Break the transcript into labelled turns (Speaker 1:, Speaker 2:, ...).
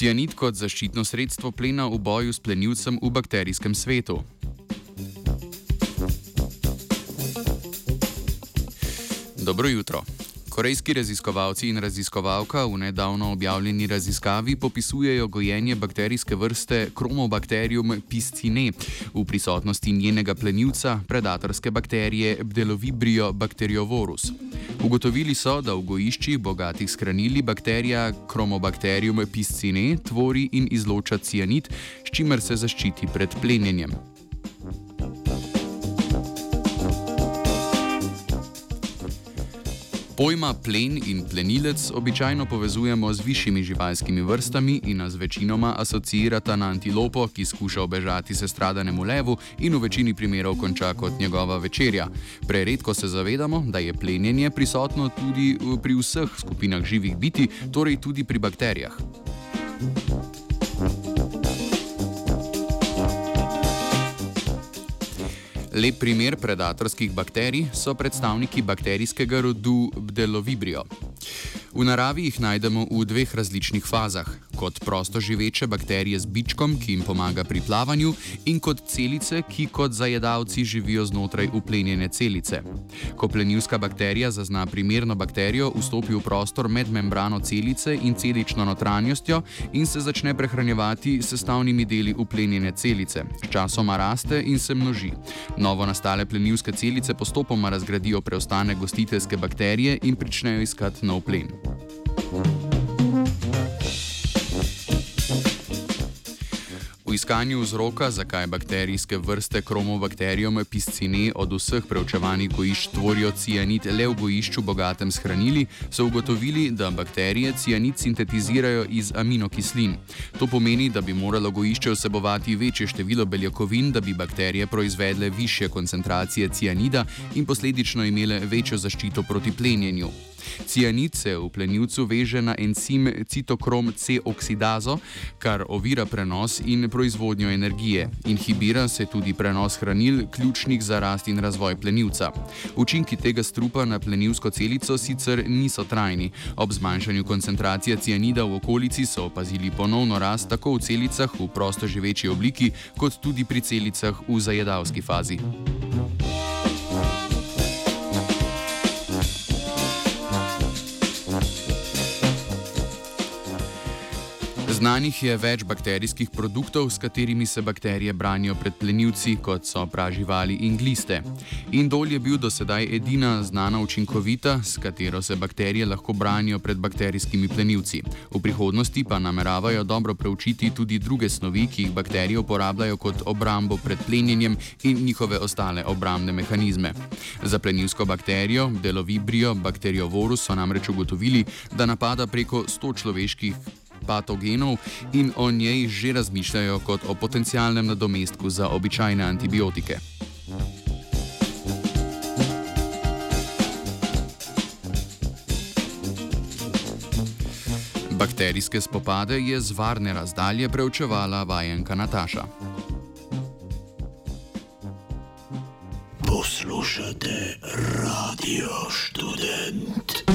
Speaker 1: Cianid kot zaščitno sredstvo plena v boju s plenilcem v bakterijskem svetu. Dobro jutro. Korejski raziskovalci in raziskovalka v nedavno objavljeni raziskavi popisujejo gojenje bakterijske vrste Chromobacterium piscine v prisotnosti njenega plenilca, predatorske bakterije Bdelovibrio bacteriovorus. Ugotovili so, da v gojiščih bogatih s hranili bakterija Chromobacterium piscine tvori in izloča cianid, s čimer se zaščiti pred plenjenjem. Pojma plen in plenilec običajno povezujemo z višjimi živalskimi vrstami in nas večinoma asociirata na antilopo, ki skuša obežati se stradanemu levu in v večini primerov konča kot njegova večerja. Preredko se zavedamo, da je plenjenje prisotno tudi pri vseh skupinah živih biti, torej tudi pri bakterijah. Lep primer predatorskih bakterij so predstavniki bakterijskega rodu Bdelovibrio. V naravi jih najdemo v dveh različnih fazah: kot prosto živeče bakterije z bičkom, ki jim pomaga pri plavanju, in kot celice, ki kot zajedavci živijo znotraj uplenjene celice. Ko plenilska bakterija zazna primerno bakterijo, vstopi v prostor med membrano celice in celično notranjostjo in se začne prehranjevati s sestavnimi deli uplenjene celice. Sčasoma raste in se množi. Novo nastale plenilske celice postopoma razgradijo preostane gostiteljske bakterije in pričnejo iskati nov plen. Thank you. V iskanju vzroka, zakaj bakterijske vrste kromobakterijom piscine od vseh preučevanih gojišč tvorijo cianid le v gojišču bogatem s hranili, so ugotovili, da bakterije cianid sintetizirajo iz aminokislin. To pomeni, da bi moralo gojišče vsebovati večje število beljakovin, da bi bakterije proizvedle više koncentracije cianida in posledično imele večjo zaščito proti plenjenju. Cianid se v plenilcu veže na encim citokrom C oksidazo, kar ovira prenos in proizvodnjo energije. Inhibira se tudi prenos hranil, ključnih za rast in razvoj plenilca. Učinki tega strupa na plenilsko celico sicer niso trajni. Ob zmanjšanju koncentracije cianida v okolici so opazili ponovno rast tako v celicah v prosto živeči obliki, kot tudi pri celicah v zajedavski fazi. Znanih je več bakterijskih produktov, s katerimi se bakterije branijo pred plenilci, kot so praživali in gliste. Indol je bil do sedaj edina znana učinkovita, s katero se bakterije lahko branijo pred bakterijskimi plenilci. V prihodnosti pa nameravajo dobro preučiti tudi druge snovi, ki jih bakterije uporabljajo kot obrambo pred plenjenjem in njihove ostale obrambne mehanizme. Za plenilsko bakterijo, delovibrio, bakteriovorus so namreč ugotovili, da napada preko 100 človeških patogenov in o njej že razmišljajo kot o potencialnem nadomestku za običajne antibiotike. Bakterijske spopade je z varne razdalje preučevala vajenka Nataša. Poslušate radio študent.